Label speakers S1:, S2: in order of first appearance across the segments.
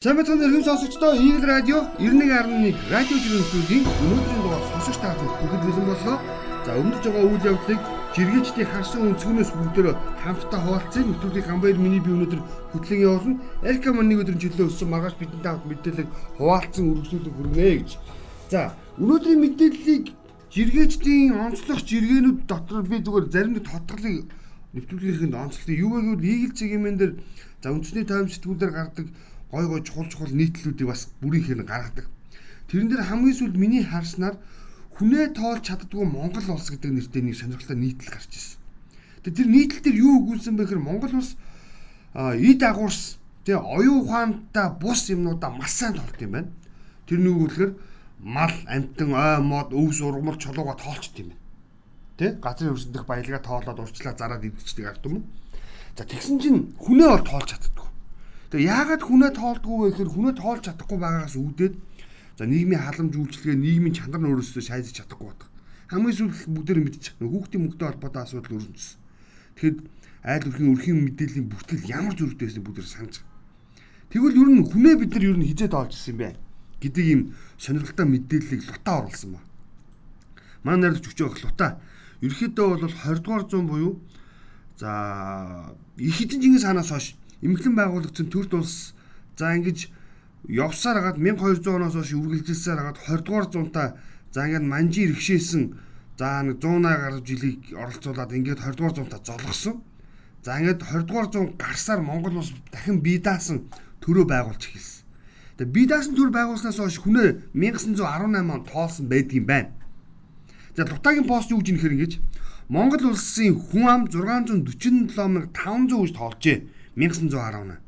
S1: Байцгаана өргөн сонсогчдоо Eagle Radio 91.1 радио жүргэнтүүдийн өнөөдрийн дугаар сонсогч та бүхэнд бүгд бэлэн боллоо. За өмнөж байгаа үйл явдлыг жиргээчдийн харсан өнцгөөс бүгдөө хамтдаа хуваалцсан. Нэвтрүүлгийг Гамбайр миний би өнөөдөр хөтлөн явуулна. Элка мань нэг өдрийн чөлөө өссөн маргааш бидэнтэй хамт мэдээлэл хуваалцсан үргэлжлүүлэг хүргэнэ гэж. За өнөөдрийн мэдээллийг жиргээчдийн онцлог жиргэнүүд дотор би зүгээр зарим нэг тодголыг нэвтрүүлгийнхэнд онцлог юу вэ гэвэл Eagle цэгийн дээр за үндэсний тайм сэтгүүлээр гардаг гой гой чухал чухал нийтлүүдийг бас бүрийнхээр гаргадаг. Тэрэн дээр хамгийн сүүлд миний харснаар хүнээ тоолж чаддгүй Монгол улс гэдэг нэртэй нэг сонирхолтой нийтлэл гарч ирсэн. Тэгээ тэр нийтлэл дээр юу өгүүлсэн бэ гэхээр Монгол улс эд агуурс тэгээ оюун ухаантай бус юмнуудаа маш сайн тоолт юм байна. Тэр нэг үлэхээр мал, амтан, ой, мод, өвс, ургамал, чулууга тоолчт юм байна. Тэ? Газрын хөрсөндөх баялгаа тоолоод урчлаа зараад идчихдэг ард юм? За тэгсэн чинь хүнээ бол тоолж чаддгүй. Тэгээ яагаад хүнээ тоолдгүй вэ гэхээр хүнээ тоолж чадахгүй байгаагаас үүдээд за нийгмийн халамж үйлчлэгээ нийгмийн чанар нь өөрөөсөө шайдаж чадахгүй байдаг. Хамгийн сүүлд бүгдээр мэдчих. Хүүхдийн мөнгөтэй холбоотой асуудал өрнөсөн. Тэгэхэд айл өрхийн өрхийн мэдээллийн бүтгэл ямар зөрүүтэй байсан бүгдээр санаж. Тэгвэл ер нь хүнээ бид нар ер нь хизээ тоолж ирсэн бэ гэдэг ийм сонирхолтой мэдээллийг лутаа оруулсан ба. Манай найрлагч өчөө лутаа. Ерөнхийдөө бол 20 дугаар зуун буюу за их хэдэн жингis хаанаас хойш эмхлэн байгуулагдсан төрд улс за ингэж явсаар хагаад 1200 оноос хойш үргэлжилсээр хагаад 20 дугаар зуунтаа за ингээд манжи иргшээсэн за нэг 100 гаруй жилийг оролцуулаад ингээд 20 дугаар зуунтаа золгосон. За ингээд 20 дугаар зуун гарсаар Монгол улс дахин бие даасан төрөө байгуулж эхэлсэн. Тэгээ бие даасан төр байгуулснаас хойш хүнээ 1918 онд тоолсон байдгийн байна. За Лутагийн пост юу гэж нэхэр ингэж Монгол улсын хүн ам 647500 гэж тоолжээ 1918.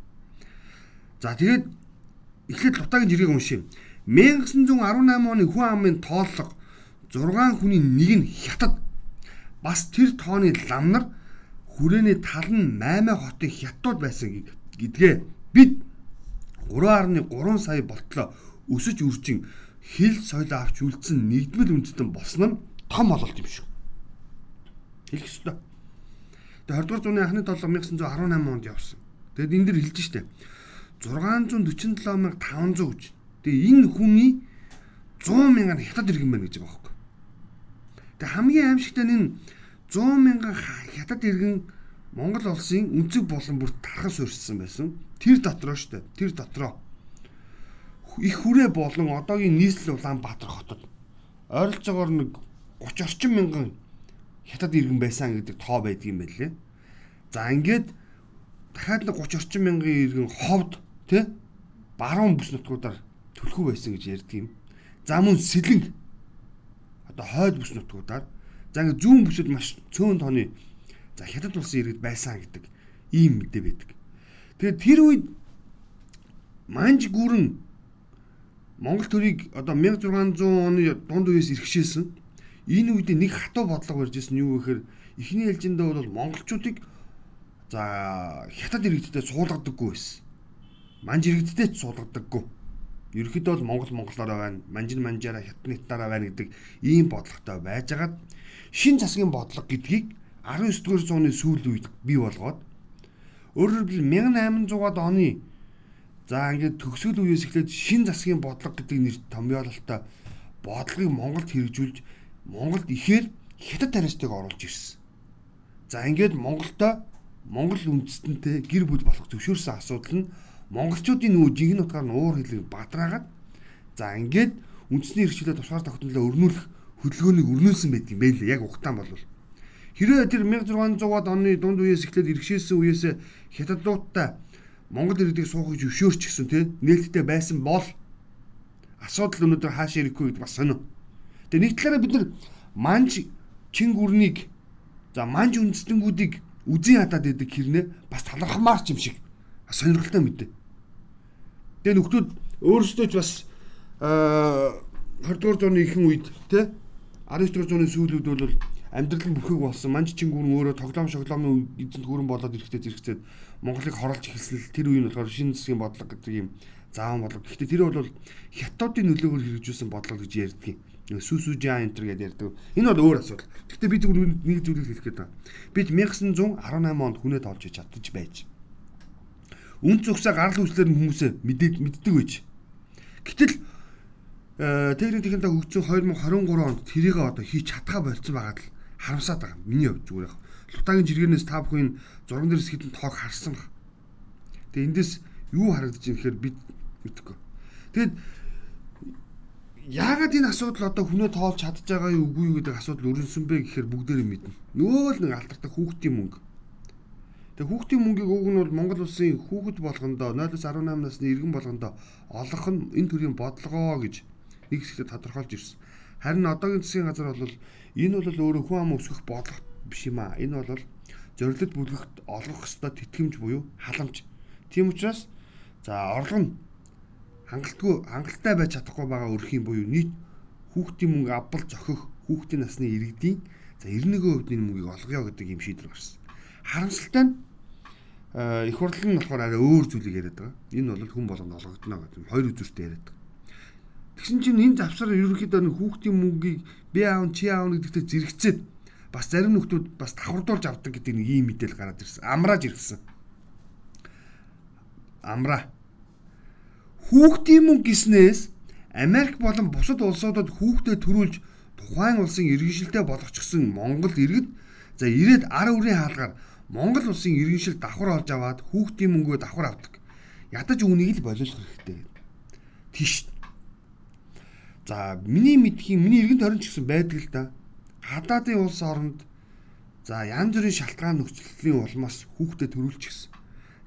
S1: За тэгээд эхлээд лутагийн жиргэг уншия. 1918 оны хүн амын тооллого 6 хүний нэг нь хятад бас тэр тооны ламнар хүрээний тал нь 8 хотын хятад байсан гэдгээ бид 3.3 сая болтлоо өсөж үржин хил соёл авч үлдсэн нэгдмэл үндэстэн болсон нь том ололт юм шүү. Хэлэх ёстой. Тэгээ 20 дугаар зууны анхны толгой 1918 онд явсан. Тэгэд энэ дэр хэлж штэ. 647500 гэж. Тэгээ энэ хүний 100 мянган хятад иргэн байна гэж байгаа байхгүй. Тэгээ хамгийн аимшигтай нь 100 мянган хятад иргэн Монгол улсын өнцөг болон бүр тархан суурьсан байсан. Тэр дотроо штэ. Тэр дотроо их хүрээ болон одоогийн нийслэл Улаанбаатар хотод ойролцоогоор нэг 30 орчим мянган хятад иргэн байсан гэдэг тоо байдгийм байлээ. За ингээд дахиад нэг 30 орчим мянган иргэн ховд тий баруун бүс нутгуудаар төлхөө байсан гэж ярьдаг юм. За мөн сэлэнг одоо хойд бүс нутгуудаар за ингээд зүүн бүсэд маш цөөн тооны за хятад улсын иргэд байсан гэдэг ийм мэдээ байдаг. Тэгээд тэр үед манж гүрэн Монгол төрийг одоо 1600 оны дунд үеэс иргэшээсэн. Энэ үед нэг хатуу бодлого барьж ирсэн юу гэхээр эхний ээлжиндээ бол монголчуудыг за хятад иргэдтэй суулгадаггүй байсан. Манж иргэдтэй ч суулгадаггүй. Ерөнхийдөө бол Монгол монголоор байна, манжин манжаараа хятадны хятаараа байна гэдэг ийм бодлоготой байжгаад шин засгийн бодлого гэдгийг 19 дугаар зууны сүүл үед бий болгоод өөрөөр хэлбэл 1800-аад оны За ингээд төгсгөл үеэс эхлээд шин засгийн бодлого гэдэг нэр томьёололтой бодлогыг Монголд хэрэгжүүлж Монголд ихээр хятад тариачдыг оруулж ирсэн. За ингээд Монголдо Монгол үндэстэнтэй гэр бүл болох зөвшөөрсөн асуудал нь монголчуудын нөгөө жинхэнэ утгаар нь уур хэлийг бадраагаад за ингээд үндэсний хэрэгчлээ тусгаар тогтнолоо өрнүүлэх хөдөлгөөнийг өрнүүлсэн байдаг юм байлээ яг ухтаан бол хэрвээ тэр 1600-аад оны дунд үеэс эхлээд иргэшээсэн үеэс хятадуудтай Монгол иргэдийг суухыг зөвшөөрч гисэн тий нээлттэй байсан бол асуудал өнөөдөр хаашаа ирэхгүй гэдэг бас сонио. Тэгээ нэг талаараа бид нар манж чин гүрнийг за манж үндэстэнгүүдийг үзэн хадаад идэг хэрнээ бас талархмаар ч юм шиг сонирхолтой мэдээ. Тэгээ нөхдүүд өөрсдөө ч бас 20 дугаар зууны ихэнх үед тий 19 дугаар зууны сүүлүүд бол амьдрал нь бүхэг болсон. Манж чингүүр өөрөө тоглоом шоглоомын эзэнт гүрэн болоод ирэхдээ зэрэгцээд Монголыг хоруулж эхэлсэн тэр үе нь болохоор шинэ засгийн бодлого гэдэг юм зааван бодлого. Гэхдээ тэр бол хятадын нөлөөгөөр хэрэгжүүлсэн бодлого гэж ярьдаг юм. Сүсүжаа энтер гэдээ ярьдаг. Энэ бол өөр асуудал. Гэхдээ би зөвхөн нэг зүйлийг хэлэх гээд байна. Бид 1918 онд хүнээ тоолж чадчих байж. үн цогсоо гарал үүслэр нь хүмүүсээ мэдээд мэддэг байж. Гэтэл техник техниктэй хөгжсөн 2023 онд тэрийг одоо хийж чадхаа болцсон байгаад л харамсаад байгаа. Миний хувьд зүгээр яг. Лутагийн жиргэнээс та бүхэн зурган дээрс хитэн тоог харсан. Тэгээ эндээс юу харагдаж байгаа гэхээр бид мэдэхгүй. Тэгэд яагаад энэ асуудал одоо хүнөө тоолж чадж байгаа юу үгүй юу гэдэг асуудал өрнсөн бэ гэхээр бүгдээрээ мэднэ. Нөгөө л нэг алдартай хүүхдийн мөнгө. Тэгээ хүүхдийн мөнгийг өг нь бол Монгол улсын хүүхэд болгондоо 0-18 насны иргэн болгондоо олох нь энэ төрлийн бодлогоо гэж нэг хэсэгт тодорхойлж ирсэн. Харин одоогийн засгийн газар бол энэ бол өөрөө хүн ам өсгөх бодлого биш юм аа. Энэ бол зорилт бүлэгт олгох ёстой тэтгэмж буюу халамж. Тийм учраас за орлого нь хангалтгүй хангалттай байж чадахгүй байгаа өрх юм буюу нийт хүүхдийн мөнгө авбал зохих хүүхдийн насны иргэдийн за 91% энэ мөнгийг олгоё гэдэг юм шийдвэр гарсан. Харамсалтай нь их хурлын нь болохоор арай өөр зүйлийг яриад байгаа. Энэ бол хүн болгонд олгогдно гэдэг хоёр үзүүртэй яриад байгаа. Тэгсэн чинь энэ завсар ерөнхийдөө нэг хүүхдийн мөнгийг би аав чи аав гэдэгтээ зэрэгцээд бас зарим нөхдүүд бас давхардуулж авдаг гэдэг нэг ийм мэдээлэл гараад ирсэн. Амрааж ирсэн. Амраа. Хүүхдийн мөнгө гиснээс Америк болон бусад улсуудад хүүхдэд төрүүлж тухайн улсын иргэншилтэй болгочихсон Монгол иргэд за ирээд ар үрийн хаалгаар Монгол улсын иргэншил давхар олж аваад хүүхдийн мөнгөө давхар авдаг. Ядаж үүнийг л болиулах хэрэгтэй. Тийш. За миний мэдхийн миний иргэн тойрон ч гэсэн байдаг л да гадаадын улс оронд за янз бүрийн шалтгаан нөхцөлийн улмаас хүүхдэд төрүүлчихсэн.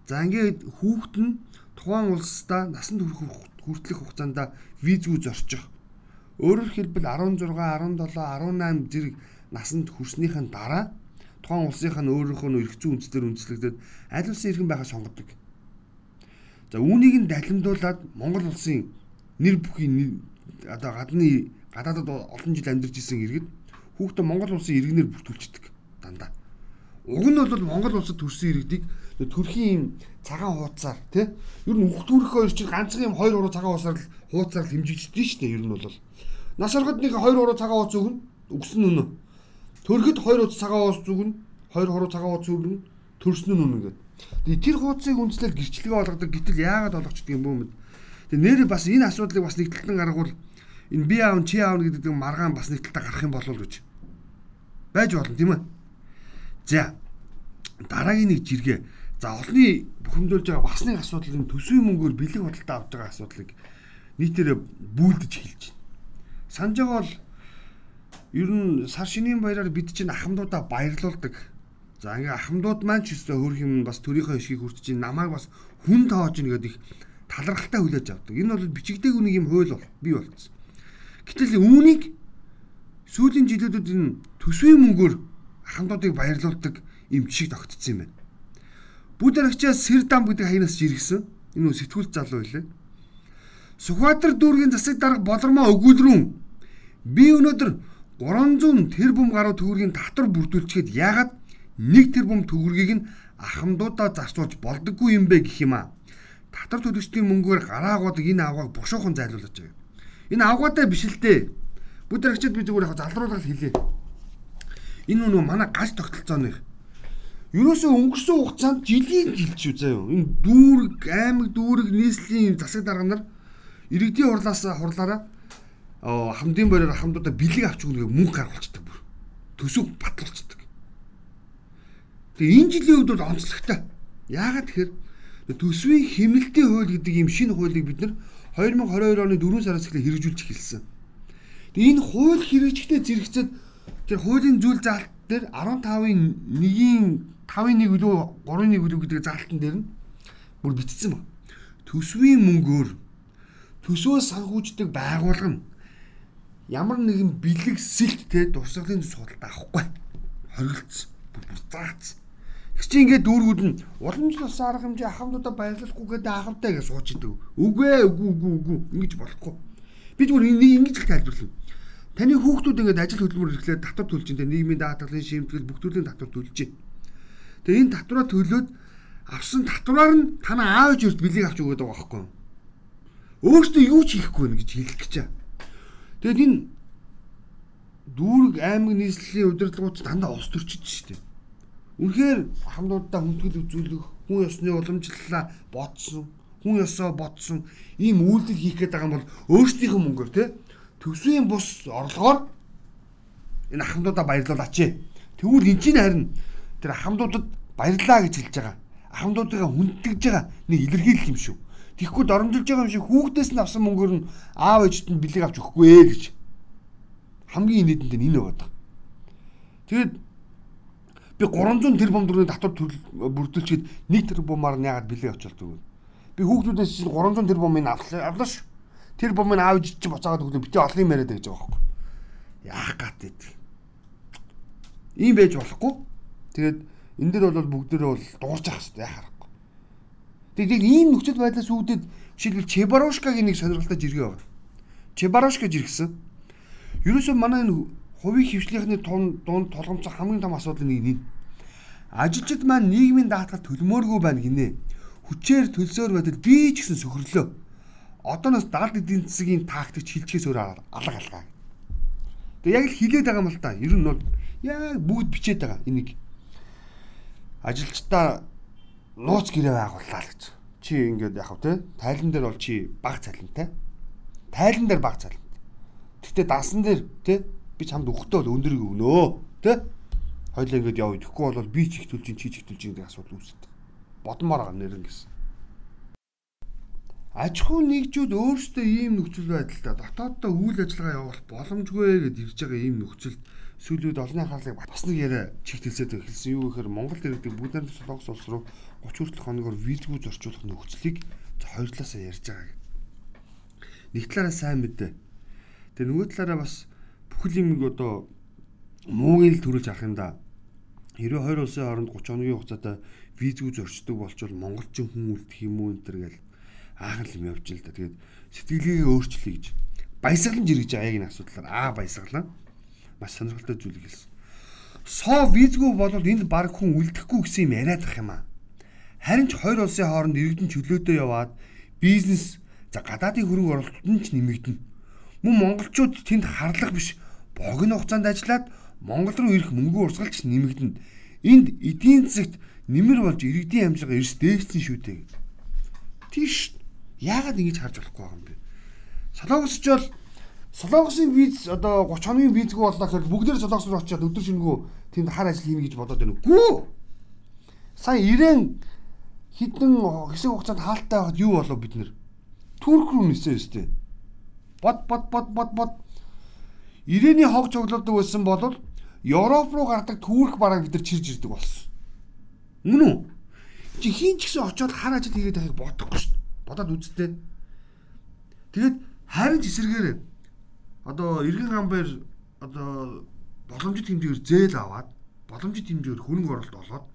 S1: За ингээд хүүхд нь тухайн улсдаа насанд хүрэх хүртэлх хугацаанд визгүй зорчих. Өөрөөр хэлбэл 16, 17, 18 зэрэг насанд хүрснийхэн дараа тухайн улсынх нь өөрийнхөө нөө эрх зүйн үндэслэлээр үндэслэгдээд аль улсын иргэн байхаа сонгодог. За үүнийг нь далимдуулаад Монгол улсын нэр бүхий одоо гадны гадаадад олон жил амьдарч исэн иргэд хүүхдээ Монгол улсын иргэнээр бүртгүүлчихдэг дандаа. Уг нь бол Монгол улсад төрсэн иргэдийг төрхийн цагаан хуудасаар тий ер нь төрөх хоёр чинь ганцхан юм 2 3 цагаан хуудасаар л хуудасаар л хэмжигддэг шүү дээ ер нь бол. Нас ороход нэг 2 3 цагаан хуудас өгнө өгсөн өнөө. Төрөхөд 2 хуудас цагаан хуудас өгнө 2 3 цагаан хуудас өгнө төрсөн нь үнэ гэдэг. Тэгээ тэр хуудсыг үндэслэл гэрчлэгээ олгодог гэтэл яагаад олгочдөг юм бөө мэд. Тэгээ нэр бас энэ асуудлыг бас нэг талдан гаргавал энэ би аав чи аав гэдэг маргаан бас нэг талдаа гарах юм болов гэж байж болно тийм ээ. За дараагийн нэг жиргээ. За олонний бухимдуулж байгаа бас нэг асуудал нь төсвийн мөнгөөр бэлэг худалдаа авч байгаа асуудлыг нийтээрээ бүүлдэж эхэлж байна. Санаж байгаа бол ер нь сар шинийн баяраар бид чинь ахмадуудаа баярлуулдаг. За ингээ ахмадууд маань ч өстой хөрх юм бас төрийнхөө ишгийг хүртэж намайг бас хүн тоож ийн гэдэг их талархалтай хүлээж авдаг. Энэ бол бичигдээгүй нэг юм хууль бол бий болцсон. Гэтэл үүнийг сүүлийн жилүүдэд энэ төсвийн мөнгөөр хамтуудыг баярлуулдаг юм шиг тогтцсон юм байна. Бүд арагчаас Сэрдам гэдэг хаянаас жиргсэн. Энэ үл сэтгүүлт залуу байлаа. Сүхбаатар дүүргийн засаг дарга болормоо өгүүлрүүн би өнөөдөр 300 тэрбум гаруй төгрөгийн татвар бүрдүүлчихэд яагаад нэг тэрбум төгрөгийг нь ахмадуудаа зарцуулж болдоггүй юм бэ гэх юм аа. Татвар төлөгчдийн мөнгөөр гараагууд энэ авгааг бушуухан зайлуулж байгаа. Энэ авгаатай биш л дээ Бүгд арчид би зүгээр яг залруулаад хэлээ. Энэ нөгөө манай галт тогтолцооных. Ерөөсөө өнгөрсөн хугацаанд жилийн жилч үү заяа. Энэ дүүрэг, аймаг дүүрэг нийслэлийн засаг дарга нар иргэдийн хурлаас хурлаараа хамдын бороор хамдуудаа бэлэг авч өгнө гэх мөнгө гаргуулцдаг бүр. Төсөв батлуулцдаг. Тэгээ энэ жилийн үед бол онцлогтой. Яагаад тэгэхээр төсвийн хэмнэлтийн хууль гэдэг ийм шинэ хуулийг бид нар 2022 оны 4 сараас эхлээ хэрэгжүүлж эхэлсэн. Тэгээ энэ хууль хэрэгжихтэй зэрэгцээд тэр хуулийн зүйл заалт дээр 15-ын 1-ийн 5-ын 1 үлээ 3-ын 1 үлээ гэдэг заалтан дээр нь бүр бичсэн баг. Төсвийн мөнгөөр төсвөө санхүүждэг байгууллага нь ямар нэгэн бэлэг сэлт те дурсгалын судалт авахгүй хоригдсон бүр буцаац. Их чи ингээд дүүргүүд нь уламжлал арга хэмжээ ахмадуудаа баярлахгүй гэдэг ахавтай гэж сууж идэв. Үгүй ээ үгүй үгүй үгүй ингэж болохгүй. Би зүгээр ингэж их тайлбарлана. Таны хүүхдүүд ингээд ажил хөдөлмөр эрхлээд татвар төлж дээ нийгмийн даатгалын шимтгэл бүх төрлийн татвар төлж дээ. Тэгээ энэ татвараа төлөөд авсан татвараар нь танаа аав ээжүүд бэлийг авч өгöd байгаа байхгүй юу? Өөртөө юу ч хийхгүй нэ гэж хэлэх гэж чаа. Тэгээд энэ дүүрэг аймаг нийслэлийн удирдлагууд дандаа ус төрчид шүү дээ. Үнэхээр хамдуудаа хүндэтгэл үзүүлэх, хүн ёсны уламжлалаа бодсон, хүн ёсоо бодсон ийм үйлдэл хийх гээд байгаа юм бол өөрсдийнхөө мөнгөөр те төсвийн бус орлогоор энэ ахмадуудаа баярлуулаач. Тэгвэл энэ чинь харин тэр ахмадуудад баярлаа гэж хэлж байгаа. Ахмадуудаа хүндэтгэж байгаа нэг илэрхийлэл юм шүү. Тэгэхгүй доромжилж байгаа юм шиг хүүхдээс нь авсан мөнгөөр нь аав ээжт нь бэлэг авч өгөхгүй ээ гэж. Хамгийн инээдэнд нь энэ байгаа. Тэгээд би 300 тэрбум төгрөгийн татвар бүрдүүлчихэд 1 тэрбумаар нь яагаад бэлэг авч болдог вэ? Би хүүхдүүдээс чинь 300 тэрбумыг авлаа шүү. Тэр бомыг аав ээж чи буцаагаад өгдөө битээ олон юм яриад гэж байгаа байхгүй. Яах гат гэдэг. Ийм байж болохгүй. Тэгээд энэ дэр бол бүгдээрээ бол дуурч ах хэрэгтэй яхаар Тэгээд ийм нөхцөл байдлаас үүдээд жишээлбэл Чебарошкагийн нэг сонирхолтой жиргээ байна. Чебарошка жиргсэн. Ерөөсөө манай энэ хувийн хөвчлийнхний дунд толгомцох хамгийн том асуудал нэг нь. Ажилчид маань нийгмийн даатгал төлмөөргүй байна гинэ. Хүчээр төлсөөр байдал би ч гэсэн сөхрлөө. Одооноос даалт эдийн засгийн тактикч хилчгээс өөр алга алгаа. Тэгээ яг л хилээд байгаа юм л та. Ер нь бол яг бүгд бичээд байгаа энийг. Ажилчдаа нууц гэрээ байгууллаа л гэж. Чи ингээд яг хав те тайлан дээр бол чи баг цалинтай. Тайлан дээр баг цалинтай. Гэтэ дасан дээр те би чамд өгөхдөө бол өндөрийг өгнөө те. Хоёлаа ингээд явъя. Тэгэхгүй бол би ч их төлж чи ч их төлж гэдэг асуудал үүсдэг. Бодмоор байгаа нэрэн гэсэн. Аж ахуй нэгжүүд өөрсдөө ийм нөхцөл байдалтай дотооддоо үйл ажиллагаа явуулах боломжгүй гэж ирж байгаа ийм нөхцөлд сүүлүүд олонний анхаарлыг бас нэг яриа чигтэлсээд эхэлсэн. Юу гэхээр Монгол иргэдэг бүгд найрамд солонгос улс руу 30 хүртэлх хоногор визгүй зорчуулах нөхцөлийг хоёр талаасаа ярьж байгаа. Нэг талаараа сайн мэдээ. Тэгээ нөгөө талаараа бас бүхэл юм одоо муугийн л төрүүлж харах юм да. 92 улсын хооронд 30 хоногийн хугацаатай визгүй зорчдог болчвол монголчин хүн үлдэх юм уу энэ төр гэл аахан юм явж л да. Тэгээд сэтгэлгээ өөрчлөе гэж баясгалан жиргэж байгаа яг энэ асуудлаар аа баясгалан маш сонирхолтой зүйл хэлсэн. Соо визгүй бол энд баг хүн үлдэхгүй гэсэн юм яриад ах юм аа. Харин ч хоёр улсын хооронд иргэдэн чөлөөтэй яваад бизнес за гадаадын хөрөнгө оруулалт нь ч нэмэгдэнэ. Мөн монголчууд тэнд харлах биш богино хугацаанд ажиллаад Монгол руу ирэх мөнгө урсгалч нэмэгдэнэ. Энд эдийн засагт нэмэр болж иргэдийн амжилга эрс дээшсэн шүү дээ. Тийш яагаад ингэж харж болохгүй юм бэ? Солонгосч бол Солонгосын виз одоо 30 хоногийн визгүй боллоо гэхээр бүгдээр солонгос руу очиад өдөр шингүү тэнд хар ажил хийнэ гэж бодоод байна. Гүү. Сая ирээн хідэн хэсэг хугацаанд хаалттай байхад юу болов бид нэр Турк руу нисээ өстэй. Бод бод бод бод бод Ирээний хог цуглуулдаг байсан бол Европ руу гардаг Турк бараг бид нар чирж ирдэг болсон. Мөн үү? Чи хийн ч гэсэн очиод хар ажил хийгээд байхыг бодохгүй шүү дээ. Бодоод үзтээ. Тэгээд харин ч эсэргээр одоо иргэн хамбаар одоо боломжит хэмжээгээр зээл аваад боломжит хэмжээгээр хөрөнгө оруулалт олоод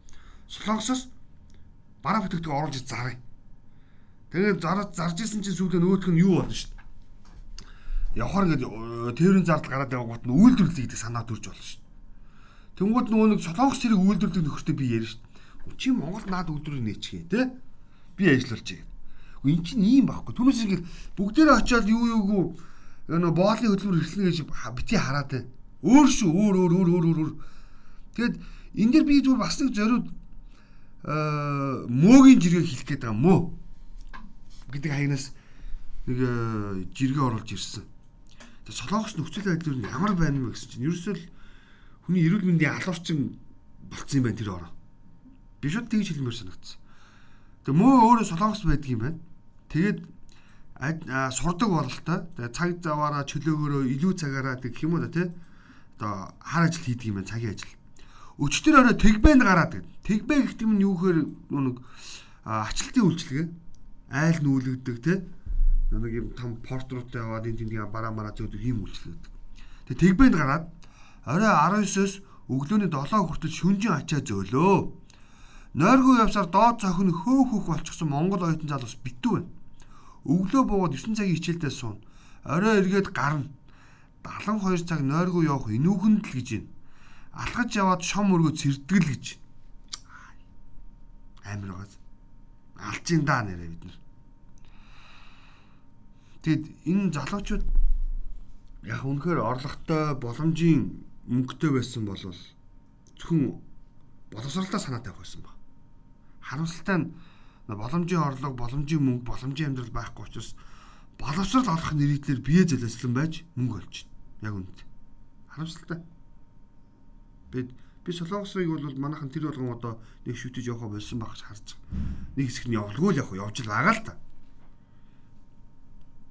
S1: Солонгосоос бараа бүтээгдэхүүн оруулж зарыг. Тэгээд зарж зарж исэн чинь сүүлдээ нөгөөх нь юу болно шүү дээ. Явхаар ингээд э, тээврийн зардал гараад явгууд нь үйлдвэрлэе гэдэг санаа төрж болно шүү дээ. Тэнгүүд нөгөө нэг солонгос зэрэг үйлдвэрлэх нөхөртэй би ярина шүү дээ. Чи Монгол наад үйлдвэрийг нээчихээ те. Би ажиллуулж байгаа. Гэхдээ эн чинь ийм байхгүй. Түүнээс ингээд бүгдээрээ очиад юу юугүй нөгөө боолны хөдөлмөр ирсэн гэж бити хараад байна. Өөр шүү өөр өөр өөр өөр өөр. Тэгэд энэ дэр би зүгээр бас нэг зориуд Э, мөөгийн жиргээ хэлэх гээд байгаа мөө гэдэг хаягнаас нэг э, жиргээ оруулж ирсэн. Тэгээ солонгос нөхцөл байдал нь ямар байна вэ гэсэн чинь ерөөсөө л хүний эрүүл мэндийн алуурчин болцсон юм байна тэр ороо. Би шууд тэгж хэлмээр санагдсан. Тэгээ мөө өөрөө солонгос байдаг юм байна. Тэгээд сурдаг бололтой. Тэгээ цаг заваараа чөлөөгөөрөө илүү цагаараа гэх юм уу тий. Одоо хар ажил хийдэг юм байна цагийн ажил. Өчтөр орой тэгбэнд гараад гэд. Тэгбэ гэхдээ нь юу гэхээр нэг ачлалтын үйлчлэгээ айл нүүлгдэг те нэг юм том порт руутай яваад энэ тэндийн бараа мараа зөөдөг юм үйлчлэгээ. Тэгээ тэгбэнд гараад орой 19-оос өглөөний 7 хүртэл шүнжин ачаа зөөлөө. Нойргүй явсаар доод цохин хөөх хөөх болчихсон Монгол оюутан залуус битүү байна. Өглөө буугаад 9 цагийн хичээлдээ суун. Орой эргээд гарна. 72 цаг нойргүй явах энүүхэнд л гэж байна алхаж яваад шом өргөө цэрдгэл гэж амир байгаа. Алжин даа нэрэ бид нар. Тэгэд энэ залуучууд яг үнэхээр орлоготой боломжийн мөнгөтэй байсан бол зөвхөн боловсралтай санаа тавих байсан баг. Харамсалтай нь боломжийн орлого, боломжийн мөнгө, боломжийн амьдрал байхгүй учраас боловсрал олох нэрийдлэр бие зэлэслэн байж мөнгө олж байна. Яг үнэндээ. Харамсалтай. Бид би солонгосыг бол манайхан тэр болгон одоо нэг шүтэж явах болсон баг гэж харж байгаа. Нэг хэсэг нь явуулгүй л явах явж л байгаа л та.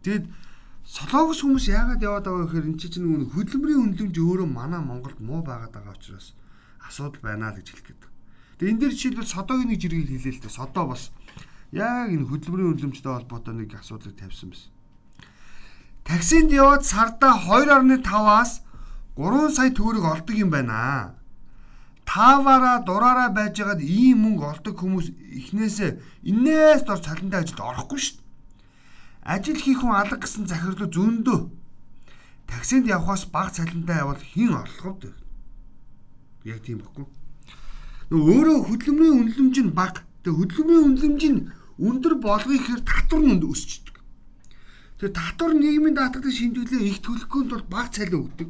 S1: Тэгэд солонгос хүмүүс яагаад яваад байгаа гэхээр эн чинь нэг хөдөлмөрийн үнэлэмж өөрөө манай Монголд муу байгаад байгаа учраас асуудал байна л гэж хэлэх гээд. Тэгээ энэ дээр жишээлбэл содогийн нэг жиргэл хэлээ л дээ. Содоо бас яг энэ хөдөлмөрийн үнэлэмжтэй холбоотой нэг асуудлыг тавьсан байсан. Таксинд яваад сарда 2.5-аас 3 сая төгрөг олдог юм байна. Тааваараа дураараа байжгаад ийм мөнгө олдог хүмүүс эхнээсээ инээс дор цалинтай ажилд орохгүй шүү дээ. Ажил хийх хүн алга гэсэн захирлуу зөндөө. Таксинд явхаас бага цалинтай явал хэн орлого вэ? Яг тийм баггүй. Нөгөө өөрөө хөдөлмөрийн үнэлэмж нь бага. Тэгээ хөдөлмөрийн үнэлэмж нь өндөр болгоё гэхээр татвар нь өсчдөг. Тэгээ татвар нийгмийн даатгад шимтгэлээ их төлөхөнд бол бага цалин өгдөг.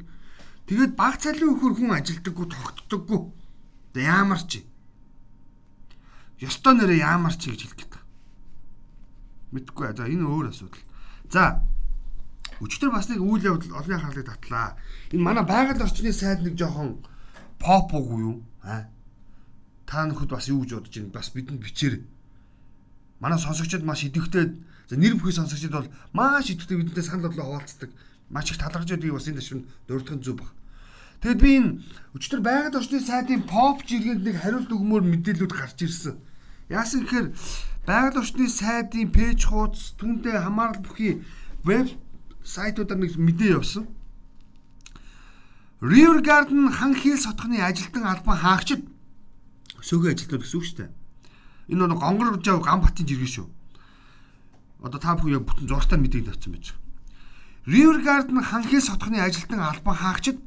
S1: Тэгээд бага цалин өгөхөр хүн ажилдаггүй тогтдоггүй. Тэгээ яамар чи. Ёстой нэрээ яамар чи гэж хэлдэг. Мэдхгүй. За энэ өөр асуудал. За өчтөр бас нэг үйл явдал олон анхаарлыг татлаа. Энэ манай байгаль орчны сайд нэг жоохон поп уу юу? Аа. Та нөхөд бас юу гэж бодож байна? Бас бидэнд бичээр. Манай сонсогчдод маш идэвхтэй нэр бүхий сонсогчдод бол маш идэвхтэй бидэнтэй санал бодлоо хуваалцдаг. Маш их талархаж байдгийг бас энэ ташин дурдхан зүг баг. Тэгэд би энэ өчтөр байгаль орчны сайдын поп жиргэнд нэг хариулт өгмөр мэдээлүүд гарч ирсэн. Яасан гэхээр байгаль орчны сайдын пэйж хуудас түүнтэй хамаарал бүхий веб сайтуудаар нэг мэдээ явсан. River Garden хан хийл сотхны ажилтан албан хаагчид сөөгөө ажилтнууд гэсэн үг шүү дээ. Энэ нэг гонгор жав Ганбатын жиргэн шүү. Одоо та бүхэн яг бүтэн зургатаар мэдээлэл авсан байж. River Garden хан хийл сотхны ажилтан албан хаагчид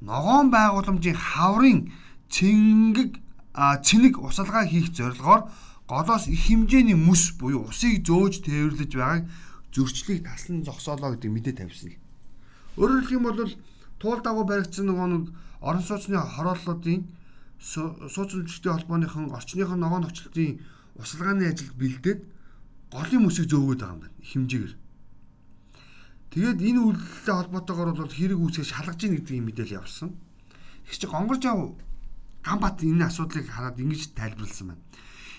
S1: ногоон байгууламжийн хаврын цэнгэг цэник усалгаа хийх зорилгоор голоос их хэмжээний мүс буюу усыг зөөж тээвэрлэж байгааг зөрчлийг таслан зогсоолоо гэдэг мэдээ тавьсан. Өөрөөр хэлэх юм бол туул дагуу баригдсан нөгөө нэг орон сууцны хорооллуудын сууц үйлчлэгчдийн холбооныхон орчныхон ногоон нөхцөлтийн усалгааны ажилд бэлдээд голын мүсийг зөөгөөд байгаа юм байна хэмжээгээр. Тэгээд энэ үйлдэлтэй холбоотойгоор бол хэрэг үүсгэж шалгаж ийн гэдгийг мэдээлэл явуулсан. Их чи гонгорж ав Ганбат энэ асуудлыг хараад ингэж тайлбарласан байна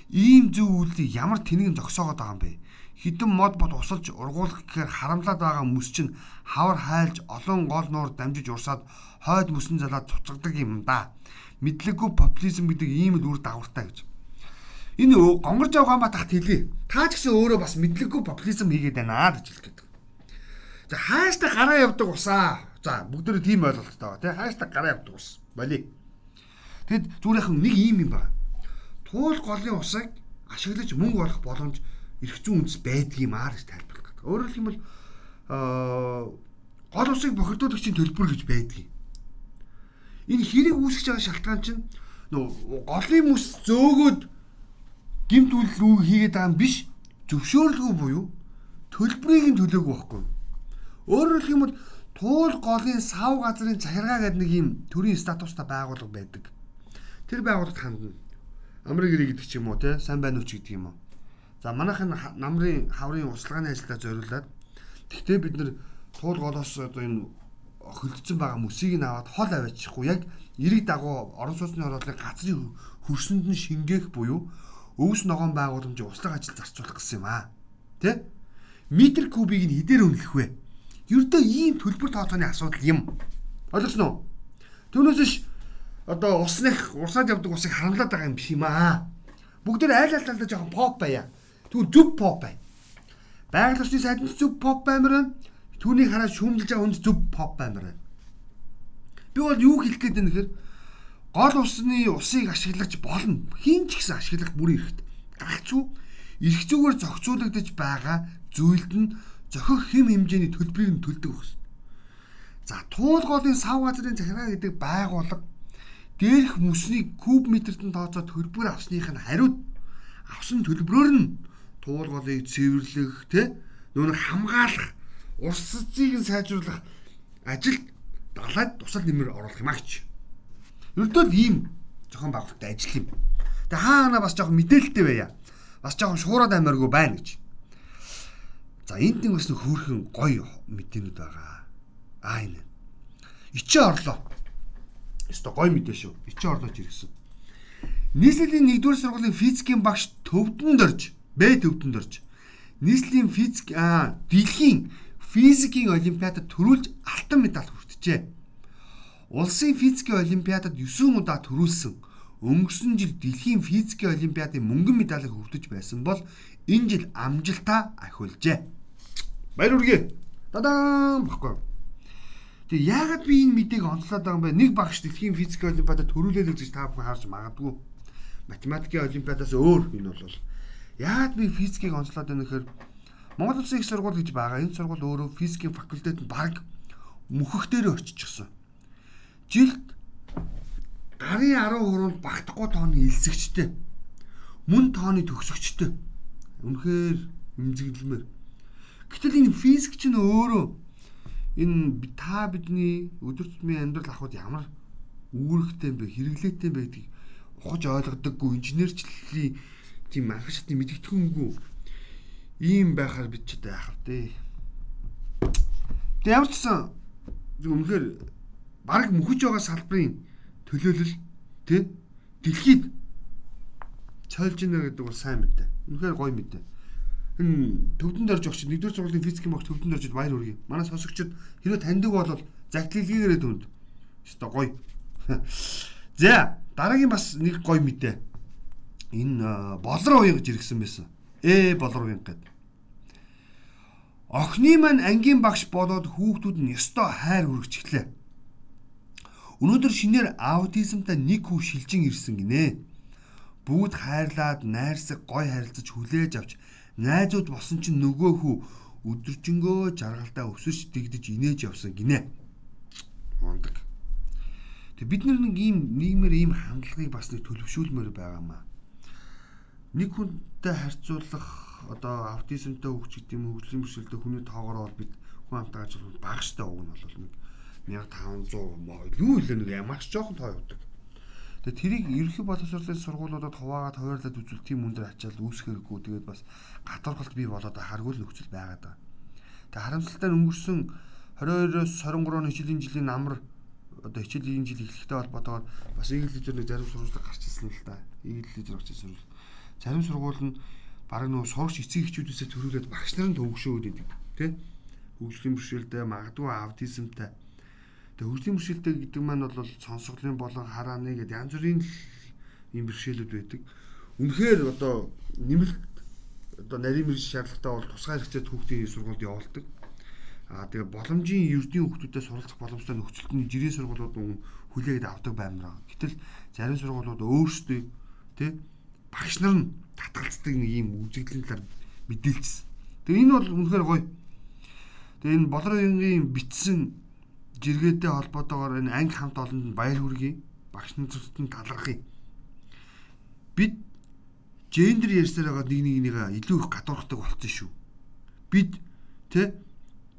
S1: ийм зөв үйлдэл ямар тэнэг зогсоогоод байгаа юм бэ? Хідэн мод бод усалж ургуулах гэхээр харамлаад байгаа мөс чинь хавар хайлж олон гол нуур дамжиж урсаад хойд мөсөн залаад цуцгдаг юм да. Мэдлэггүй популизм гэдэг ийм л үр дагавартай гэж. Энэ гонгорж байгаа ба тахт хэлье. Та ч гэсэн өөрөө бас мэдлэггүй популизм хийгээд байна гэж хэлдэг. За хааштай гараа явдаг усаа. За бүгдөө тийм ойлголттой байгаа тий. Хааштай гараа явдаг ус. Боли. Тэгэд зүгээрхэн нэг ийм юм байна туул голын усыг ашиглаж мөнгө олох боломж эрх зүйн үндэс байдаг юм аа гэж тайлбарлах гэдэг. Өөрөөр хэлбэл гол усыг бохирдуулагчийн төлбөр гэж байдаг. Энэ хэрэг үүсгэж байгаа шалтгаан чинь нөгөө голын мөс зөөгөөд гимт үйлдэл хийгээд байгаа юм биш зөвшөөрлгүй буюу төлбөрийг нь төлөөгүй байхгүй. Өөрөөр хэлэх юм бол туул голын сав газрын захиргаа гэдэг нэг юм төрийн статустай байгууллага байдаг. Тэр байгууллагт хандна амрын гэрээ гэдэг ч юм уу те сайн байна уу ч гэдэг юм уу. За манайхын намрын хаврын услгааны ажилдаа зориулаад тэгтээ бид нэр туул голоос одоо энэ хөлдсөн байгаа мөсийг нь аваад хол аваачихгүй яг эрэг дагуу орон сууцны орлогын газрын хөрсөнд нь шингээх буюу өвс ногоон байгууламжийн услаг ажил зарцуулах гэсэн юм аа. Тэ? Метр кубыг нь хэдээр үнэлэх вэ? Ердөө ийм төлбөр тооцооны асуудал юм. Ойлгосноо? Түүнээс одоо усных урсаад явдаг усыг харамлаад байгаа юм биш юм аа. Бүгд айл айл талдаа жоохон поп байя. Түр зүв поп бай. Байгаль орчны сайдын зүв поп баймар байна. Түүнийг хараад шүүмжилж байгаа хүнд зүв поп баймар байна. Би бол юу хэлэх гээд байна гэхээр гол усны усыг ашиглагч болно. Хин ч гэсэн ашиглах бүрийн эрэхт. Гагцүү эрх зүгээр зохицуулагдаж байгаа зүйлд нь зохих хэм хэмжээний төлбөрийг нь төлдөг багс. За туул голын сав газрын захиргаа гэдэг байгууллага дээрх мөснийг куб метрт нь тооцоод төлбөр авсных нь хариуд авсан төлбөрөөр нь туул голыг цэвэрлэх тэ нүүн хамгаалах урс цэцгийг сайжруулах ажилд далайд тусал нэмэр оруулах юм агч. Ердөө ийм зохион байгуулалтад ажиллах юм. Тэгээ хаана бас жоохон мэдээлэлтэй байя. Бас жоохон шуураад амиаргүй байна гэж. За энд нэг бас хөөрхөн гоё мэдээнүүд байгаа. Аа энэ. Ичээ орлоо. Өстой гоё мэдээ шүү. Ичээ орлооч ирсэн. Нийслэлийн 1-р сургуулийн физикийн багш төвдөнд орж, Б төвдөнд орж. Нийслэлийн физик аа дэлхийн физикийн олимпиадад төрүүлж алтан медаль хүртжээ. Улсын физикийн олимпиадад 9 удаа төрүүлсэн. Өнгөрсөн жил дэлхийн физикийн олимпиадын мөнгөн медалийг хүртэж байсан бол энэ жил амжилтаа ахиулжээ. Баяр хүргэе. Дадаан баггүй. Тэг яагаад би энэ мэдээг онцлоод байгаа юм бэ? Нэг багш дэлхийн физик олимпиадад төрүүлээд үзэж та бүхэн харж магадгүй. Математикийн олимпиадаас өөр энэ бол яагаад би физикийг онцлоод байна гэхээр Монгол Улсын их сургууль гэж байгаа. Энэ сургууль өөрөө физикийн факультет нь баг мөхөх дээр очичихсан жилд гарын 13-нд багтахгүй тооны элсэгчтэй мөн тооны төгсөгчтэй. Үнэхээр эмзэглэмээр. Гэтэл энэ физик чинь өөрөө энэ та бидний өдөр тутмын амьдрал ахуйд ямар үүрэгтэй юм бэ хэрэглээтэй юм бэ гэдгийг ухаж ойлгодоггүй инженерчлэлийн тийм анх шатны мэдгэдэггүй ийм байхаар бид ч яах вэ? Тэг ямар ч гэсэн үнэхээр баг мөхөж байгаа салбарын төлөөлөл тий дэлхийд цойлж ийнэ гэдэг бол сайн мэдээ. Үнэхээр гоё мэдээ. Энэ төвдөнд орж огч нэгдүгээр сургуулийн физикийн багш төвдөнд орж баяр хүргэе. Манай сонсогчид хэрвээ таньдаг бол загтлилгээрээ дүнд. Өстой гоё. За дараагийн бас нэг гоё мэдээ. Энэ болроо уян гэж иргсэн байсан. Э болроо уян гэдэг. Охны маань ангийн багш болоод хүүхдүүд нь ёстой хайр хүргэчихлээ Өнөөдөр шинээр аутизмтай нэг хүү шилжин ирсэн гинэ. Бүгд хайрлаад, найрсаг, гой харилцаж хүлээж авч найзууд болсон чинь нөгөө хүү өдөржингөө жаргалдаа өсөж дэгдэж инээж явсан гинэ. Мондөг. Тэг бид нар нэг ийм нийгмээр ийм хандлагыг бас нэг төлөвшүүлмээр байгаамаа. Нэг хүнтэй харьцуулах одоо аутизмтай хөгж гэдэг юм хөгжлийн бэрхшээлтэй хүний тоогоор бол бид хүн амтаа ажиллах багштай уг нь бол нэг 1500 моо юу илээ нэг ямарч жоохон тоо явдаг. Тэгээ тэрийг ерөнхий боловсролын сургуулиудад хуваагаад хуваарлаад үзвэл тийм өндөр ачаал үүсгэргүй тэгээд бас гадуурхалт бий болоод харгуул нөхцөл байгаад байгаа. Тэгээ харамсалтай нь өнгөрсөн 22-оос 23 оны хичээлийн жилийн намар одоо хичээлийн жил эхлэхтэй холбоотойгоор бас лизер нэг зарим сургууль гарч ирсэн л да. Лизер гарч ирсэн сургууль. Зарим сургууль нь бараг нөгөө сурагч эцэг эхчүүдээсээ төрүүлээд багш нарын төвөгшөөд идэг. Тэ? Хөгжлийн бэрхшээлтэй, магадгүй аутизмтай Тэгээ хөгжлийн бэрхшээлтэй гэдэг маань бол сонсголын болон харааны гэдэг янз бүрийн ийм бэрхшээлүүд байдаг. Үнэхээр одоо нэмэлт одоо нарийн мэрж шаардлагатай бол тусгай хэрэгцээт хүүхдийн сургуульд явуулдаг. Аа тэгээ боломжийн ердийн хүүхдүүдэд суралцах боломжтой нөхцөлтөнд жирийн сургуулиуд хүлээгээд авдаг баймар. Гэтэл зарим сургуулиуд өөрсдөө тий багш нар нь татгалцдаг нэг ийм үзэгдлийн талаар мэдээлжсэн. Тэгээ энэ бол үнэхээр гоё. Тэгээ энэ болрын бичсэн жиргээтэй холбоотойгоор энэ анги хамт олонд баяр хүргэе. Багш нартад нь талархъя. Бид гендер ярьсаар байгаа нэг нэгнийгээ илүү их гадуурхдаг болсон шүү. Бид тэ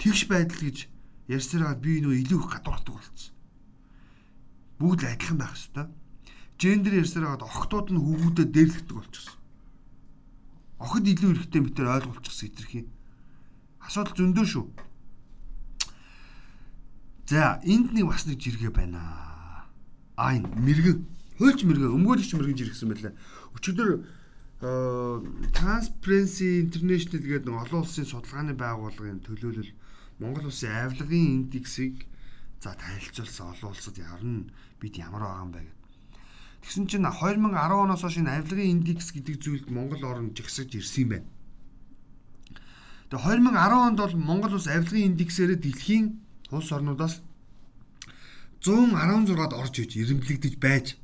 S1: тэгш байдал гэж ярьсаар байгаа би нөө илүү их гадуурхдаг болсон. Бүгд л адилхан байх хэвээр. Гендер ярьсаар байгаа охтууд нь хүүгүүдэд дээрлэгдэг болчихсон. Охид илүү эрэхтэй мэтэр ойлгуулчихсан хэтэрхий. Асуудал зөндөө шүү. За энд нэг бас нэг жиргээ байна. А энэ мэрэгэн хуульч мэрэгэн өмгөөлөгч мэрэгэн жиргсэн байлаа. Өчигдөр Transparency International гэдэг нэг олон улсын судалгааны байгууллагын төлөөлөл Монгол улсын авилгын индексийг за танилцуулсан олон улсад ярна бид ямар байгаа юм бэ. Тэгсэн чинь 2010 оноос хойш энэ авилгын индекс гэдэг зүйлд Монгол орн жигсэж ирсэн юм байна. Тэгээ 2010 онд бол Монгол улс авилгын индексээр дэлхийн улс орнуудаас 116-ад орж иж ирэмблэгдэж байж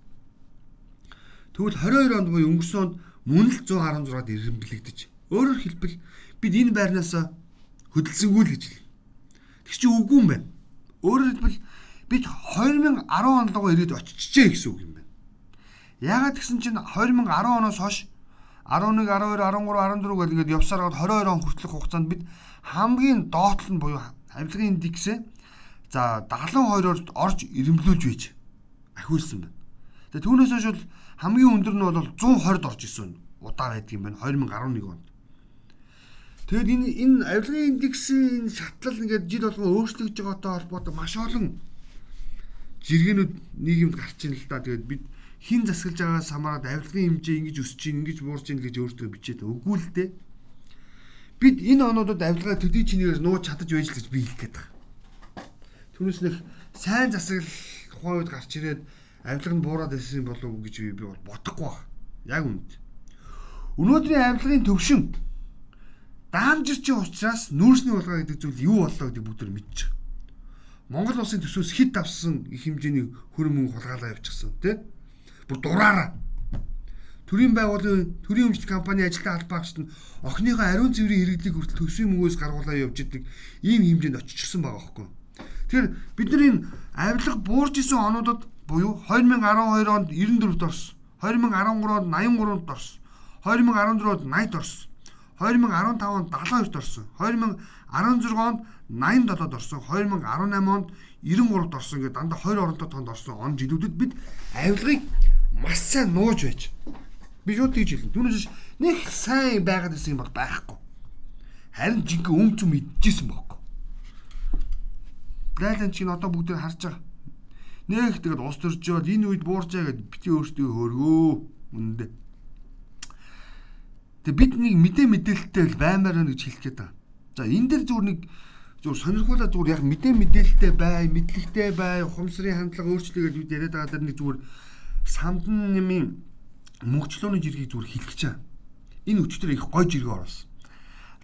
S1: тэгвэл 22 онд буюу өнгөрсөн онд мөн л 116-ад ирэмблэгдэж өөрөөр хэлбэл бид энэ байрнаас хөдөлсөнгүй л гэж хэл. Тэг чи үгүй юм байна. Өөрөөр хэлбэл бид 2010 онд руу ирээд очижээ гэсэн үг юм байна. Яагаад гэсэн чинь 2010 оноос хойш 11, 12, 13, 14 гэл ингээд явсаар гад 22 он хүртэлх хугацаанд бид хамгийн доотлол нь буюу авилгын индексээ за 72-оор орж ирэмблүүлж байж ахиулсан байна. Тэгээ түүнээс хойш бол хамгийн өндөр нь бол 120-д орж исэн удаа байдаг юм байна 2011 онд. Тэгэд энэ энэ авилгын индексийн шатлал ингээд жил болгон өөрчлөгдөж байгаатай холбоотой маш олон жиргэнүүд нийгэмд гарч ийн л да. Тэгээд бид хин засгалж байгаас хамаарат авилгын хэмжээ ингэж өсөж чинь ингэж буурч чинь гэж өөртөө бичээд үгүй л дээ. Бид энэ онуудад авилгаа төдий чинээр нууж чадаж байж л гэж би хэлэх гээд байгаа. Түүнээс нэг сайн засаглал тухайн үед гарч ирээд авилга нь буураад ирсэн болов уу гэж би бол бодохгүй байна. Яг үнэнд. Өнөөдрийн авилгын төвшин даамжирчин учраас нүүрсний булгаа гэдэг зүйл юу боллоо гэдэг бүгд мэдчихэж байгаа. Монгол улсын төсөөс хит авсан их хэмжээний хөрөн мөнгө хулгайлаа явчихсан тий. Бүр дураараа. Төрийн байгууллагын төрийн өмчт компани ажилтны албаагчид нь охиныхоо ариун цэврийн хэрэглийг хүртэл төсвийн мөнгөөс гаргуулаа явж идэг ийм хэмжээнд очижсэн байгаа байхгүй. Тэгэхээр бид нар энэ авилга буурж исэн онуудад буюу 2012 онд 94-д орсон. 2013 онд 83-д орсон. 2014 онд 80-д орсон. 2015 онд 72-д орсон. 2016 онд 87-д орсон. 2018 онд 93-д орсон гэдэг дандаа 20 оронтой тоонд орсон он жилүүдэд бид авилгыг маш сайн нууж байж. Би юу тийж хэлнэ. Түүнээс нэг сайн байгаад исэн юм бол байхгүй. Харин жинхэнэ өмч юм идчихсэн бохоо. Лайлан чинь одоо бүгд харж байгаа. Нэг тэгээд ус төржөөд энэ үед буурчаа гэд бити өөртөө хөргөө. Үндэ. Тэг бид нэг мэдээ мэдээлэлтэй баймаар байна гэж хэлэх гээд байгаа. За энэ дэр зүгээр нэг зүгээр сонирхуулаа зүгээр яг мэдээ мэдээлэлтэй бай, мэдлэгтэй бай, ухамсарын хандлага өөрчлөе гэж бид яриад байгаа дэр нэг зүгээр самдан нэмийн мөнгчлөөний жиргийг зүгээр хэлэх байгаа. Энэ өчтөр их гой жиргээ оруулсан.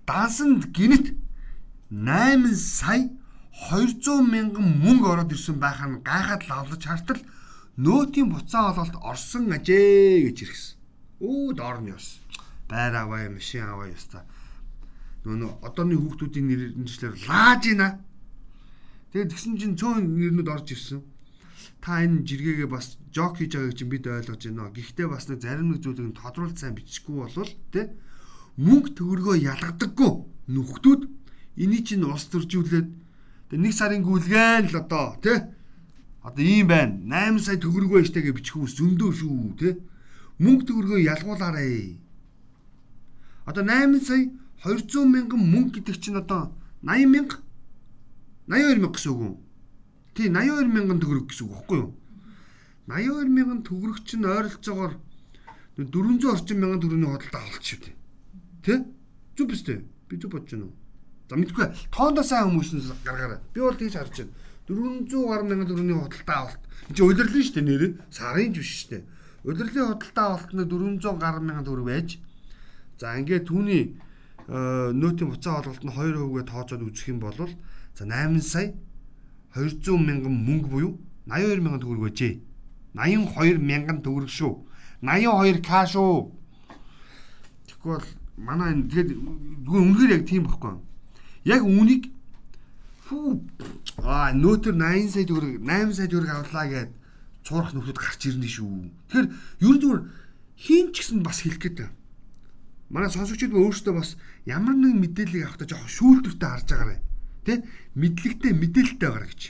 S1: Дансанд гинэт 8 сая 200 мянган мөнгө ороод ирсэн байх нь гайхаад лавлаж хартал нөөтийн буцаа ололт орсон ажээ гэж ирсэн. Өө доор нь ёс. Байр аваа, машин аваа ёстой нөө одооны хүүхдүүдийн нэрнчлэр лааж ийна. Тэгээд тэгсэн чинь цөөн нэрнүүд орж ирсэн. Та энэ жиргээгээ бас жок хийж байгааг чинь бид ойлгож байна. Гэхдээ бас нэг зарим нэг зүйлийг тодруулж сайн бичихгүй болвол тэ мөнгө төгрөгөө ялгадаггүй нүхтүүд энийг чинь ус төржүүлээд нэг сарын гүйлгэн л одоо тэ одоо ийм байна 8 сая төгрөг байж тагээ бичих хүмүүс зөндөө шүү тэ мөнгө төгрөгөө ялгуулаарэ одоо 8 сая 200 мянган мөнгө гэдэг чинь одоо 80 мянга 82 мянга гэсэн үг үү? Тий 82 мянган төгрөг гэсэн үг баггүй юу? 82 мянган төгрөг чинь ойролцоогоор 400 орчим мянган төгрөгийн худалдаа авалт шүү дээ. Тэ? Зүг биз дээ. Би зүг бодож байна уу? За мэдгүй. Тоондоо сайн хүмүүс нь гаргаарай. Би бол тийж харж байна. 400 гаруй мянган төгрөгийн худалдаа авалт. Энд чинь удирлын шүү дээ нэр. Сарын биш шүү дээ. Удирлын худалдаа авалтны 400 гаруй мянган төгрөг байж. За ингээд түүний нөөтийн буцаа олголт нь 2%-гээ тооцоод үзэх юм бол за 8 сая 200 мянган мөнгө буюу 82 мянган төгрөг байжээ. 82 мянган төгрөг шүү. 82 к шүү. Тэгэхгүй бол манай энэ тэгээд үнэхээр яг тийм байхгүй. Яг үнийг фүү аа нөөтөр 80 сая төгрөг 8 сая төгрөг авлаа гэд цуурах нөхөд гарч ирнэ шүү. Тэгэхээр ер нь зүгээр хийн ч гэсэн бас хэлэх гээд манай сонсогчид өөрсдөө бас ямар нэгэн мэдээллийг авахдаа жоохон шүүлтүүртэй харж байгаарай. Тэ? Мэдлэгтэй мэдээлэлтэй байгаарай гэж.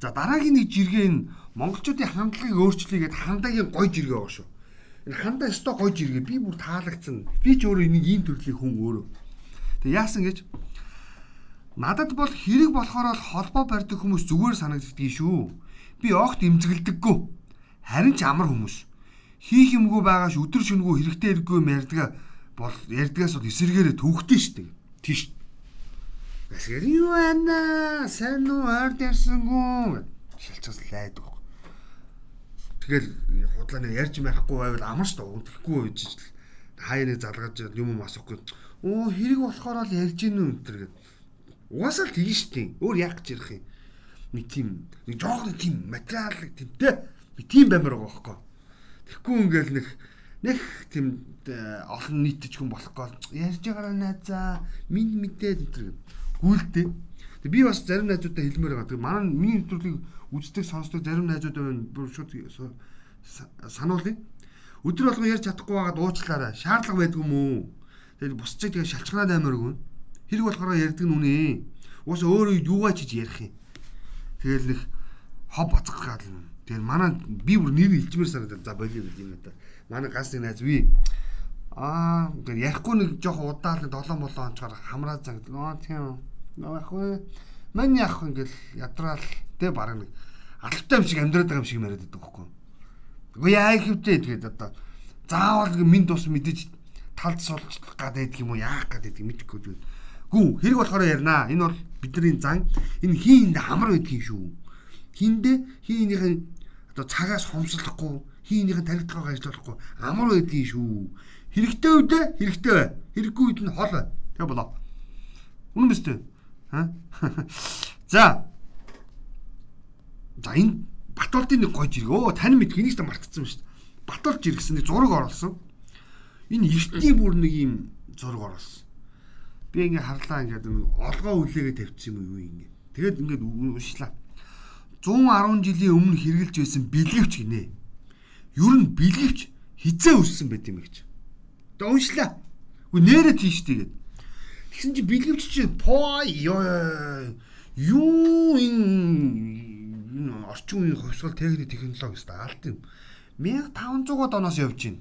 S1: За дараагийн нэг жиргээ нь монголчуудын хандлагыг өөрчлөе гэдэг хандагийн гой жиргээ байгаа шүү. Энэ хандаа өстой гой жиргээ би бүр таалагдсан. Би ч өөрөө энийг ийм төрлийн хүн өөрөө. Тэг яасан гэж надад бол хэрэг болохоор л холбоо барьдаг хүмүүс зүгээр санагддгийг шүү. Би огт эмзэгэлдэггүй. Харин ч амар хүмүүс хийх юмгүй байгааш өдөр шөнөгүй хэрэгтэй хэрэггүй юм ярьдгаа бол ярьдгаас бол эсэргээрээ төвхтөн штеп. Тийш. Басгаар юу байна? Сайн уу ойрд ярьсангүй шилчээс лайдаг. Тэгэл худлаа ярьж байхгүй байвал амар ш доо тэгэхгүй байж л хаяаны залгаж юм юм асахгүй. Оо хэрэг болохоор л ярьж гин үү өнтер гэд. Угаасаа л тэгэн штеп. Өөр яах гэж ярих юм. Нэг тийм нэг жоохон тийм материал тэмтэй. Би тийм баймаар байгаа байхгүй Тэгэхгүй ингээл нэг нэг тийм э, олон нийтж хүн болохгүй ярьж байгаараа найзаа минь мэдээд энэ гүйлдэ. Тэг би бас зарим найзуудаа хэлмээр байгаа. Тэг манай миний нэвтрүүлгийг үздэг сонсдог зарим найзууд байна. Шууд сануулъя. Өдөр болгон ярьж чадахгүй байгаад уучлаарай. Шаардлага байдгүй юм уу? Тэгээд бусчиг тэгээ шалчганаад аймааргүй. Хэрэг болохоор ярьдаг нь үнэ. Уус өөрөө юугаа чиж ярих юм. Тэгэл нэг хоб бацах гал. Тэгээд манай би бүр нэр илжмэр санагдав. За болио бил юм одоо. Манай ганц нэг найз би аа ингээд ярихгүй нэг жоох удаал 7 молоо онцгоор хамраа занг. Нөө тийм. Яг хөө мань яг ингээд ядраал тэ баг нэг алфтай юм шиг амьдраад байгаа юм шиг яриад байдаг байхгүй. Үгүй яа хэвтэй тэгээд одоо заавал минь тус мэдээж талд суулчлах гадаад юм уу яах гадаад мэдхгүй тэгээд гүү хэрэг болохоор ярина. Энэ бол бидний зан энэ хийнд хамар байдгийн шүү. Хиндэ хийнийхэн одоо цагаас хомслохгүй хийнийхэн таригдахаа ажиллахгүй амар байдгийн шүү. Хэрэгтэй үедээ хэрэгтэй бай. Хэрэггүй үед нь хол бай. Тэгээ болоо. Үнэн биз дээ? Ха? За. За энэ Батолдын нэг гой жирэг. Оо тань мэд хэнийг ч мартцсан шүү дээ. Батолж иргэсэн нэг зураг оруулсан. Энэ эртний бүр нэг юм зураг оруулсан. Би ингээ харлаа ингээд олгоо үлээгээ тавьчихсан юм юу ингээ. Тэгээд ингээд уншлаа. 110 жилийн өмнө хэрглэж байсан бэлгэвч гинэ. Ер нь бэлгэвч хизээ өссөн байт юм гэж. Тэгээ уншлаа. Үгүй нэрэ тийш тэгээд. Тэгсэн чи бэлгэвч чи по юу энэ орчин үеийн хувьсгал техник технологи өстой алт юм. 1500-аад оноос явж байна.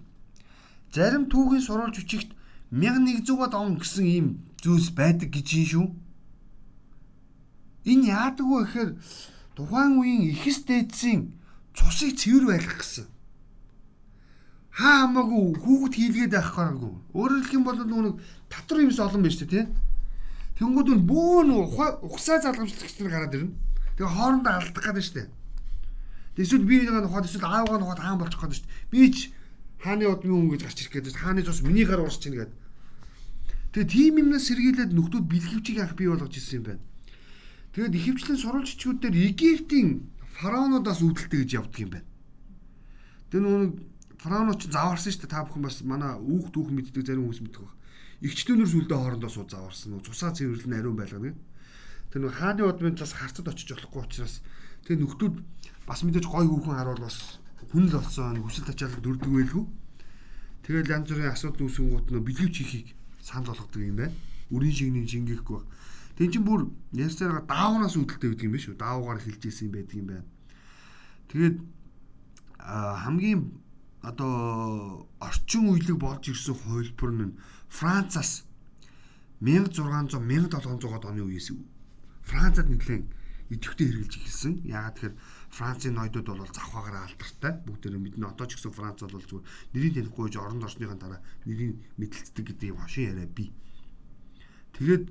S1: Зарим түүхийн сурвалж хүчигт 1100-аад он гэсэн ийм зүйлс байдаг гэж юм шүү. Энэ яадаг вэ гэхээр тухайн үеийн ихэс дээдсийн цусыг цэвэр байлгах гэсэн. Хаа хамаагүй хүүхэд хийлгээд байх гараагүй. Өөрөөр хэлэх юм бол нэг татвар юмс олон байна шүү дээ, тийм. Тэнгүүд нь бөөн ухсаа залгамжлагч нар гараад ирнэ. Тэгээ хоорондоо алдах гэдэг шүү дээ. Эсвэл би нэг ухаад эсвэл аавгаа ухаад хаан болчих гэдэг шүү дээ. Би ч хааны удмын хүн гэж гарч ирэх гэдэг. Хааны цус миний гар уурч чинь гэдэг. Тэгээ тийм юмнаас сэргийлээд нөхдүүд бэлгэвчийг анх бий болгож ирсэн юм байна. Тэгээд ихэвчлэн сурвалжчүүд дээр Египтийн фараонуудаас үүдэлтэй гэж явдаг юм байна. Тэр нэг фараонууд ч заварсан шүү дээ. Та бүхэн бас манай үүх дүүх мэддэг зарим хүмүүс мэддэг баг. Игчдүүнэр сүлдээ хоорондоо суу заварсан. Цусаа цэвэрлэн ариун байлгана. Тэр нэг хааны удмын цас харцад очиж болохгүй учраас тэр нөхдүүд бас мэдээж гой хүүхэн харуул бас хүн л болсон хүсэл тачаалал дөрдөг байлгүй. Тэгээд янз бүрийн асуудал үүсгэн гут нөө бэлгэвч хийхийг санал болгодог юм байна. Үрийн шигний жингихгүй баг. Тэн чинь бүр ясцаараа даавнаас үүдэлтэй байдаг юм биш үү? Даавгаар хэлж исэн байдаг юм байна. Тэгээд хамгийн одоо орчин үеийг болж ирсэн хувилбар нь Францаас 1600 1700-аад оны үеэс Францад нэглэн идэвхтэй хэрэгжилж эхэлсэн. Яагаад тэгэхээр Францын ноёдууд бол завхаагаараа алдартай. Бүгдээрээ мэднэ. Одоо ч гэсэн Франц бол зүгээр нэрийг танихгүйж оронд орсныхаа дараа нэрийг мэдлэлцдэг гэдэг юм хошин яриа бий. Тэгээд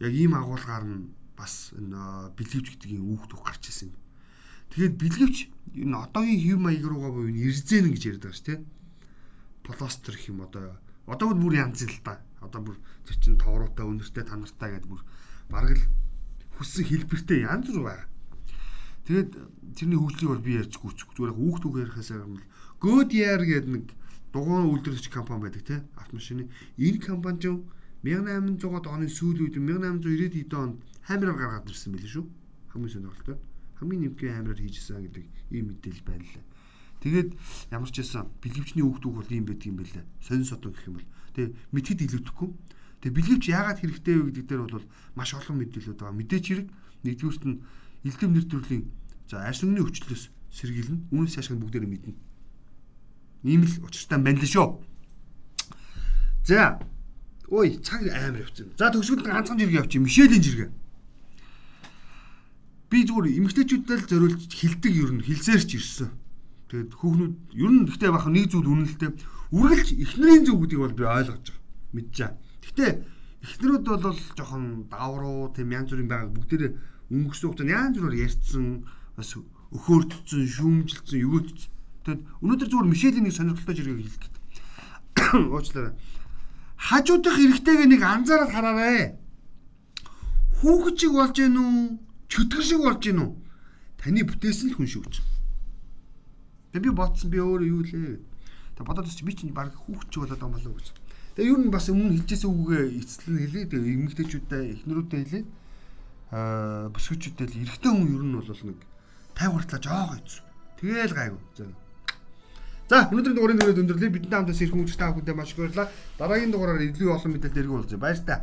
S1: яг ийм агуулгаар нь бас энэ бэлгэвч юм үүх төх гарч ирсэн. Тэгээд бэлгэвч энэ одоогийн хэв маяг руугаа буюу эрзэн гэж байгаа шүү дээ. Пластер гэх юм одоо одоо бүр янз л та. Одоо бүр тэр чин товроотой өнөртэй танартай гэдэг бүр бараг л хүссэн хэлбэртэй янз бүр байгаа. Тэгээд тэрний хөгжлийг бол би ярьж гүцэх. Зүгээр хүүхд үг ярихаас юм л Goodyear гэдэг нэг дугуйн үйлдвэрлэгч компани байдаг те автомашины. Энэ компани ч 1800-аад оны сүүл үед 1890-ад онд хамраар гаргаад ирсэн байлээ шүү. Хамгийн сонирхолтой. Хамгийн нэмгийн хамраар хийжсэн гэдэг ийм мэдээлэл байна лээ. Тэгээд ямар ч байсан бэлгэвчний үгдүүг бол ийм байдаг юм байлээ. Сонин содон гэх юм бол. Тэгээ мэдхэд илүүдэхгүй. Тэгээ бэлгэвч яагаад хэрэгтэй вэ гэдэг дээр бол маш олон мэдээлэлүүд байгаа. Мэдээч хэрэг нэгдүгürt нь элдэв нэр төрлийн за арьс өнгөний өвчлөөс сэргийлнэ. Үүнээс цаашаа бүгдээр мэднэ. Ийм л учиртай байна л шүү. За Ой, цаг амар явцсан. За төгсгөл ганцхан жиргээ явчих. Мишелийн жиргээ. Би зүгээр эмгтээчүүдэд л зориулж хилдэг ер нь хилцээрч ирсэн. Тэгээд хүүхнүүд ер нь гэхдээ бахан нэг зүйл үнэлтэй үргэлж эхнэрийн зөв гэдгийг бол би ойлгож байгаа. Байгаа. Гэхдээ эхнэрүүд бол жоохон давруу тийм янз бүрийн байгааг бүгдээрээ өнгөрсөн хугацаанд янз бүрээр ярьцсан бас өхөөртсөн, шүүмжилсэн, өгөөдсөн. Тэгэд өнөөдөр зүгээр Мишелийн нэг сонирхолтой жиргэг хэлэх гээд. Уучлаарай хажуудах эрэгтэйг нэг анзаараад хараарай. Хүүхэд шиг болж гин үү? Чөтгөр шиг болж гин үү? Таны бүтээсэн л хүн шүү гэж. Тэгээ би бодсон би өөрөө юу лээ. Тэгээ бодоод чи би чинь баг хүүхэд шиг болоод байгаа болов уу гэж. Тэгээ юу н бас өмнө хэлжсэн үгээ эцэслэн хэлээ. Тэгээ эмэгтэйчүүдтэй эхнэрүүдтэй хэлээ. Аа бүсгүүчүүдтэй л эрэгтэй хүн ер нь бол нэг тайвартлаа жоох ийц. Тэгээл гайгүй. За өнөөдрийн дугаарыг өндөрлөе. Бидний хамтаас ирэх хүмүүст та бүхэндээ маш их баярлалаа. Дараагийн дугаараар илүү олон мэдээлэл дэргүү болж байна. Баяр та.